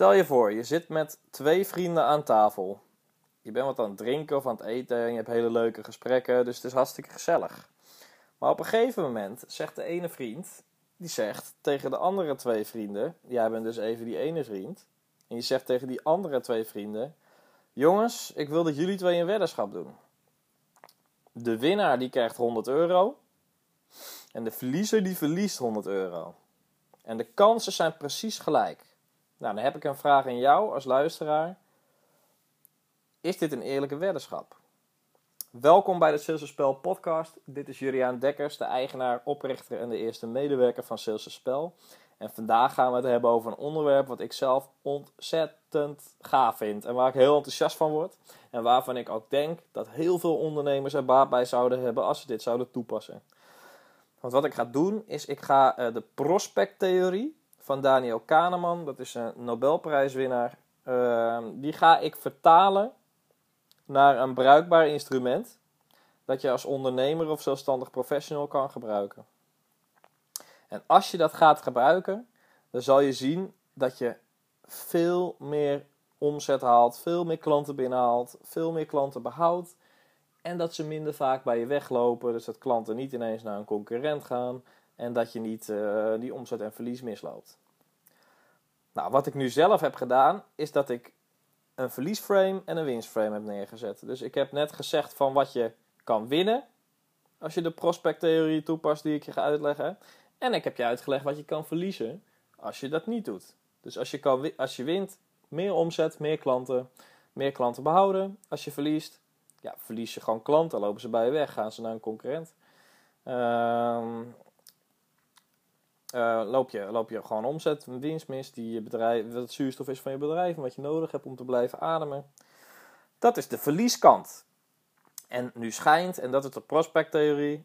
Stel je voor, je zit met twee vrienden aan tafel. Je bent wat aan het drinken of aan het eten en je hebt hele leuke gesprekken, dus het is hartstikke gezellig. Maar op een gegeven moment zegt de ene vriend, die zegt tegen de andere twee vrienden, jij bent dus even die ene vriend, en je zegt tegen die andere twee vrienden, jongens, ik wil dat jullie twee een weddenschap doen. De winnaar die krijgt 100 euro en de verliezer die verliest 100 euro. En de kansen zijn precies gelijk. Nou, dan heb ik een vraag aan jou als luisteraar. Is dit een eerlijke weddenschap? Welkom bij de Sales Spel podcast. Dit is Juriaan Dekkers, de eigenaar, oprichter en de eerste medewerker van Sales Spel. En vandaag gaan we het hebben over een onderwerp wat ik zelf ontzettend gaaf vind. En waar ik heel enthousiast van word. En waarvan ik ook denk dat heel veel ondernemers er baat bij zouden hebben als ze dit zouden toepassen. Want wat ik ga doen is, ik ga uh, de prospecttheorie van Daniel Kahneman, dat is een Nobelprijswinnaar, uh, die ga ik vertalen naar een bruikbaar instrument dat je als ondernemer of zelfstandig professional kan gebruiken. En als je dat gaat gebruiken, dan zal je zien dat je veel meer omzet haalt, veel meer klanten binnenhaalt, veel meer klanten behoudt en dat ze minder vaak bij je weglopen. Dus dat klanten niet ineens naar een concurrent gaan. En dat je niet uh, die omzet en verlies misloopt. Nou, wat ik nu zelf heb gedaan, is dat ik een verliesframe en een winstframe heb neergezet. Dus ik heb net gezegd van wat je kan winnen als je de prospecttheorie toepast die ik je ga uitleggen. En ik heb je uitgelegd wat je kan verliezen als je dat niet doet. Dus als je, kan, als je wint, meer omzet, meer klanten, meer klanten behouden. Als je verliest, ja, verlies je gewoon klanten, lopen ze bij je weg, gaan ze naar een concurrent. Uh, uh, loop, je, loop je gewoon omzet, een winst mis, die je bedrijf, wat het zuurstof is van je bedrijf en wat je nodig hebt om te blijven ademen. Dat is de verlieskant. En nu schijnt, en dat is de prospecttheorie,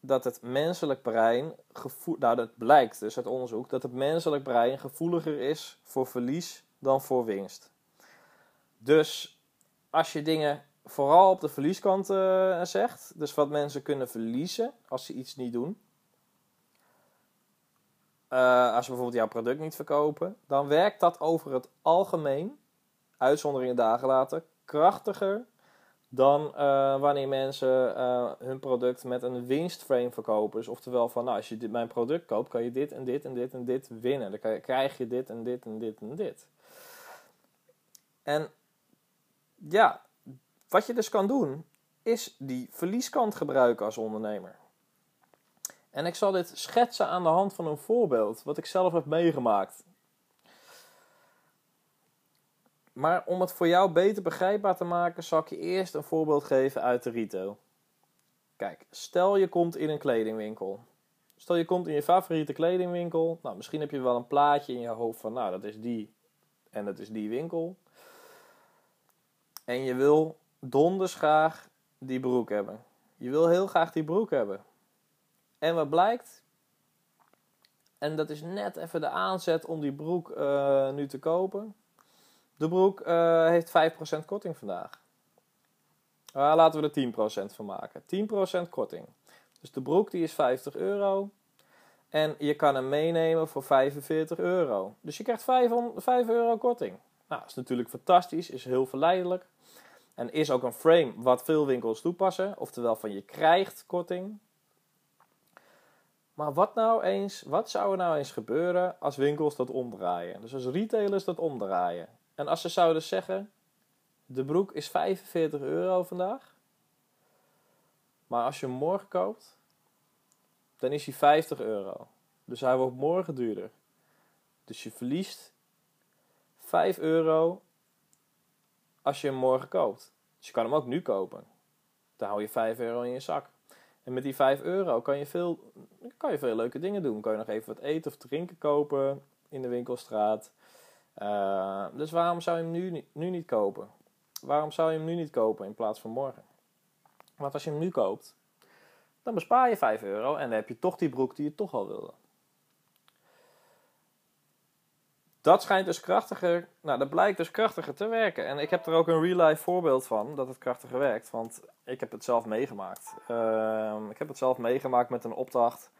dat het menselijk brein, gevoel, nou dat blijkt dus uit onderzoek, dat het menselijk brein gevoeliger is voor verlies dan voor winst. Dus als je dingen vooral op de verlieskant uh, zegt. Dus wat mensen kunnen verliezen als ze iets niet doen. Uh, als ze bijvoorbeeld jouw product niet verkopen, dan werkt dat over het algemeen, uitzonderingen dagen later, krachtiger dan uh, wanneer mensen hun product met een winstframe verkopen. Dus oftewel van, nou, als je dit, mijn product koopt, kan je dit en dit en dit en dit winnen. Dan je, krijg je dit en dit en dit en dit. En ja, wat je dus kan doen, is die verlieskant gebruiken als ondernemer. En ik zal dit schetsen aan de hand van een voorbeeld, wat ik zelf heb meegemaakt. Maar om het voor jou beter begrijpbaar te maken, zal ik je eerst een voorbeeld geven uit de retail. Kijk, stel je komt in een kledingwinkel. Stel je komt in je favoriete kledingwinkel. Nou, misschien heb je wel een plaatje in je hoofd van, nou, dat is die en dat is die winkel. En je wil donders graag die broek hebben. Je wil heel graag die broek hebben. En wat blijkt? En dat is net even de aanzet om die broek uh, nu te kopen. De broek uh, heeft 5% korting vandaag. Uh, laten we er 10% van maken. 10% korting. Dus de broek die is 50 euro. En je kan hem meenemen voor 45 euro. Dus je krijgt 5, 5 euro korting. Nou, dat is natuurlijk fantastisch. Is heel verleidelijk. En is ook een frame wat veel winkels toepassen. Oftewel van je krijgt korting. Maar wat nou eens, wat zou er nou eens gebeuren als winkels dat omdraaien? Dus als retailers dat omdraaien. En als ze zouden zeggen, de broek is 45 euro vandaag. Maar als je hem morgen koopt, dan is hij 50 euro. Dus hij wordt morgen duurder. Dus je verliest 5 euro als je hem morgen koopt. Dus je kan hem ook nu kopen. Dan hou je 5 euro in je zak. En met die 5 euro kan je, veel, kan je veel leuke dingen doen. Kan je nog even wat eten of drinken kopen in de winkelstraat. Uh, dus waarom zou je hem nu, nu niet kopen? Waarom zou je hem nu niet kopen in plaats van morgen? Want als je hem nu koopt, dan bespaar je 5 euro en dan heb je toch die broek die je toch al wilde. Dat schijnt dus krachtiger, nou dat blijkt dus krachtiger te werken. En ik heb er ook een real life voorbeeld van dat het krachtiger werkt. Want ik heb het zelf meegemaakt. Uh, ik heb het zelf meegemaakt met een opdracht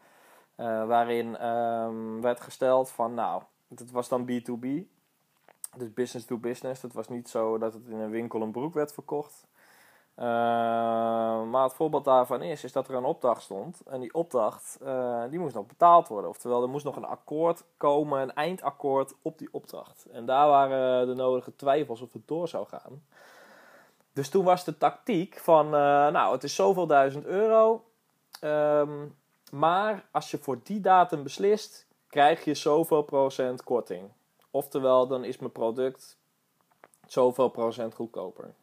uh, waarin um, werd gesteld van nou, het was dan B2B. Dus business to business. Het was niet zo dat het in een winkel een broek werd verkocht. Uh, maar het voorbeeld daarvan is, is dat er een opdracht stond. En die opdracht, uh, die moest nog betaald worden. Oftewel, er moest nog een akkoord komen, een eindakkoord op die opdracht. En daar waren de nodige twijfels of het door zou gaan. Dus toen was de tactiek van, uh, nou, het is zoveel duizend euro. Um, maar als je voor die datum beslist, krijg je zoveel procent korting. Oftewel, dan is mijn product zoveel procent goedkoper.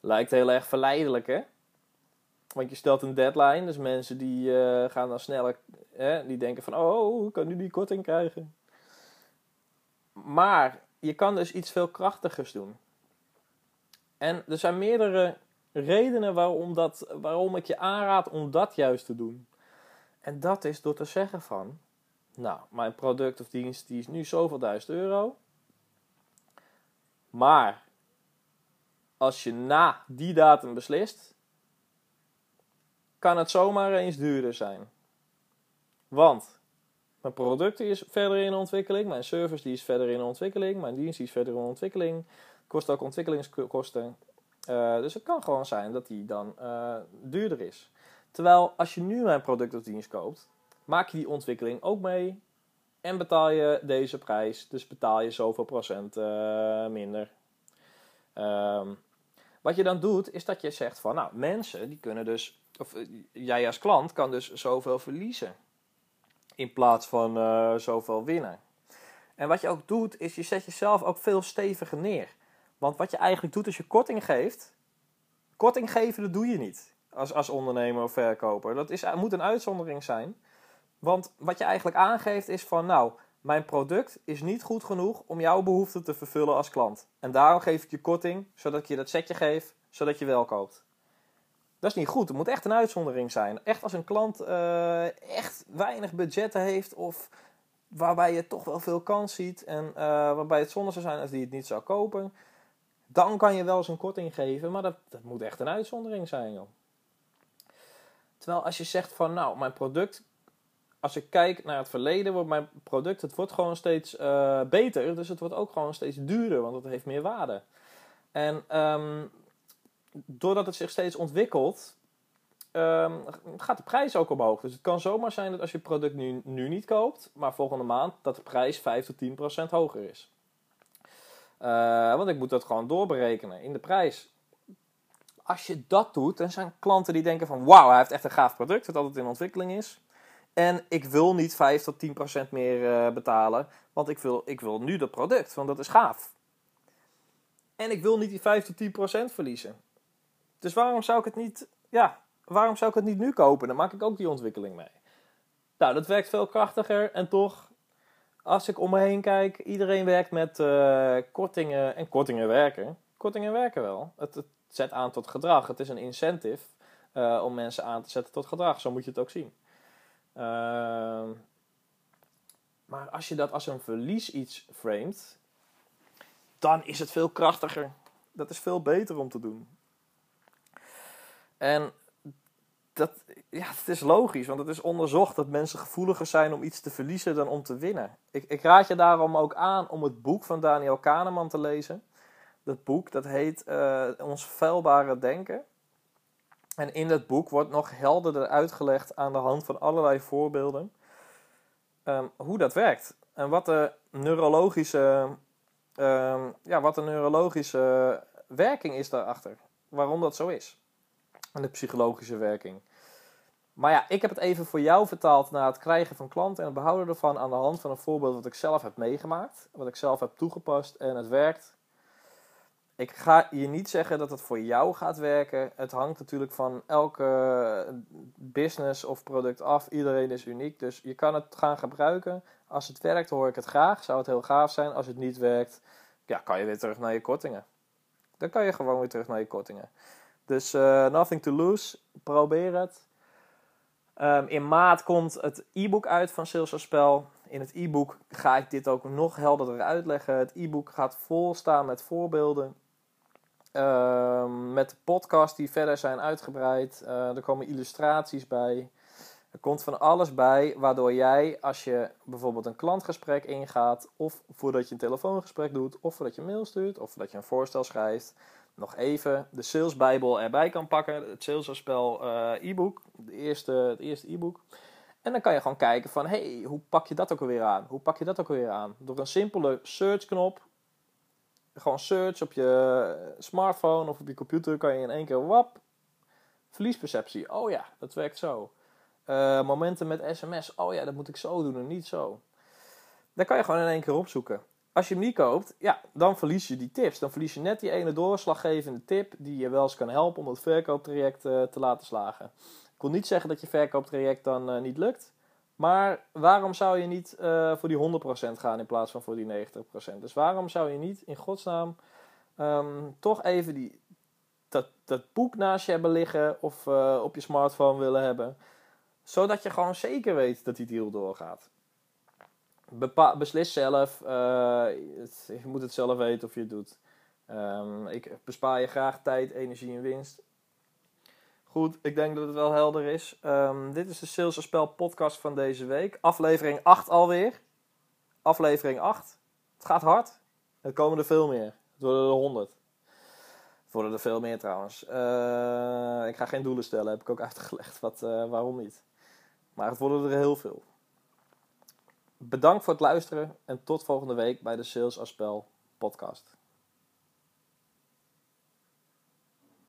Lijkt heel erg verleidelijk, hè? Want je stelt een deadline, dus mensen die uh, gaan dan sneller, hè, die denken van, oh, ik kan nu die korting krijgen. Maar je kan dus iets veel krachtigers doen. En er zijn meerdere redenen waarom, dat, waarom ik je aanraad om dat juist te doen. En dat is door te zeggen van, nou, mijn product of dienst die is nu zoveel duizend euro. Maar als je na die datum beslist, kan het zomaar eens duurder zijn. Want mijn product is verder in ontwikkeling, mijn service die is verder in ontwikkeling, mijn dienst die is verder in ontwikkeling, kost ook ontwikkelingskosten. Uh, dus het kan gewoon zijn dat die dan uh, duurder is. Terwijl als je nu mijn product of dienst koopt, maak je die ontwikkeling ook mee en betaal je deze prijs. Dus betaal je zoveel procent uh, minder. Um, wat je dan doet, is dat je zegt van, nou, mensen die kunnen dus, of jij als klant kan dus zoveel verliezen. In plaats van uh, zoveel winnen. En wat je ook doet, is je zet jezelf ook veel steviger neer. Want wat je eigenlijk doet als je korting geeft, korting geven dat doe je niet als, als ondernemer of verkoper. Dat is, moet een uitzondering zijn. Want wat je eigenlijk aangeeft is van, nou, mijn product is niet goed genoeg om jouw behoeften te vervullen als klant. En daarom geef ik je korting, zodat ik je dat setje geef, zodat je wel koopt. Dat is niet goed. Het moet echt een uitzondering zijn. Echt als een klant uh, echt weinig budgetten heeft of waarbij je toch wel veel kans ziet en uh, waarbij het zonde zou zijn als die het niet zou kopen, dan kan je wel eens een korting geven, maar dat, dat moet echt een uitzondering zijn, joh. Terwijl als je zegt van, nou, mijn product, als ik kijk naar het verleden, wordt mijn product, het wordt gewoon steeds uh, beter, dus het wordt ook gewoon steeds duurder, want het heeft meer waarde. En um, doordat het zich steeds ontwikkelt, um, gaat de prijs ook omhoog. Dus het kan zomaar zijn dat als je het product nu, nu niet koopt, maar volgende maand, dat de prijs 5 tot 10 procent hoger is. Uh, want ik moet dat gewoon doorberekenen in de prijs. Als je dat doet, dan zijn klanten die denken van wauw, hij heeft echt een gaaf product dat altijd in ontwikkeling is. En ik wil niet 5 tot 10 procent meer uh, betalen, want ik wil, ik wil nu dat product, want dat is gaaf. En ik wil niet die 5 tot 10 procent verliezen. Dus waarom zou ik het niet, ja, waarom zou ik het niet nu kopen? Dan maak ik ook die ontwikkeling mee. Nou, dat werkt veel krachtiger en toch, als ik om me heen kijk, iedereen werkt met uh, kortingen en kortingen werken. Kortingen werken wel. Het, zet aan tot gedrag. Het is een incentive uh, om mensen aan te zetten tot gedrag. Zo moet je het ook zien. Uh, maar als je dat als een verlies iets framet, dan is het veel krachtiger. Dat is veel beter om te doen. En dat, ja, het is logisch, want het is onderzocht dat mensen gevoeliger zijn om iets te verliezen dan om te winnen. Ik, ik raad je daarom ook aan om het boek van Daniel Kahneman te lezen. Dat boek dat heet uh, Ons vuilbare denken. En in dat boek wordt nog helderder uitgelegd aan de hand van allerlei voorbeelden um, hoe dat werkt. En wat de neurologische, um, ja, wat de neurologische werking is daarachter. Waarom dat zo is en de psychologische werking. Maar ja, ik heb het even voor jou vertaald naar het krijgen van klanten en het behouden ervan aan de hand van een voorbeeld wat ik zelf heb meegemaakt, wat ik zelf heb toegepast en het werkt. Ik ga je niet zeggen dat het voor jou gaat werken. Het hangt natuurlijk van elke business of product af. Iedereen is uniek, dus je kan het gaan gebruiken. Als het werkt, hoor ik het graag. Zou het heel gaaf zijn. Als het niet werkt, ja, kan je weer terug naar je kortingen. Dan kan je gewoon weer terug naar je kortingen. Dus uh, nothing to lose. Probeer het. Um, in maart komt het e-book uit van Sales Spel. In het e-book ga ik dit ook nog helderder uitleggen. Het e-book gaat vol staan met voorbeelden. Um, met de podcast die verder zijn uitgebreid. Uh, er komen illustraties bij. Er komt van alles bij waardoor jij, als je bijvoorbeeld een klantgesprek ingaat, of voordat je een telefoongesprek doet, of voordat je een mail stuurt, of voordat je een voorstel schrijft, nog even de salesbijbel erbij kan pakken, het salesafspel uh, e-book, de eerste, het eerste e-book. En dan kan je gewoon kijken van, hey, hoe pak je dat ook alweer aan? Hoe pak je dat ook alweer aan? Door een simpele search knop, gewoon search op je smartphone of op je computer, kan je in één keer, wap, verliesperceptie. Oh ja, dat werkt zo. Uh, momenten met sms, oh ja, dat moet ik zo doen en niet zo. Dan kan je gewoon in één keer opzoeken. Als je hem niet koopt, ja, dan verlies je die tips. Dan verlies je net die ene doorslaggevende tip die je wel eens kan helpen om het verkooptraject uh, te laten slagen. Ik wil niet zeggen dat je verkooptraject dan niet lukt. Maar waarom zou je niet uh, voor die 100% gaan in plaats van voor die 90%? Dus waarom zou je niet in godsnaam um, toch even die, dat, dat boek naast je hebben liggen of op je smartphone willen hebben? Zodat je gewoon zeker weet dat die deal doorgaat. Bepa beslis zelf. Het, je moet het zelf weten of je het doet. Um, ik bespaar je graag tijd, energie en winst. Goed, ik denk dat het wel helder is. Um, dit is de Sales Spel podcast van deze week. Aflevering 8 alweer. Aflevering 8. Het gaat hard. Er komen er veel meer. Het worden er 100. Het worden er veel meer trouwens. Uh, ik ga geen doelen stellen, heb ik ook uitgelegd. Wat, uh, waarom niet. Maar het worden er heel veel. Bedankt voor het luisteren en tot volgende week bij de Sales Aspel podcast.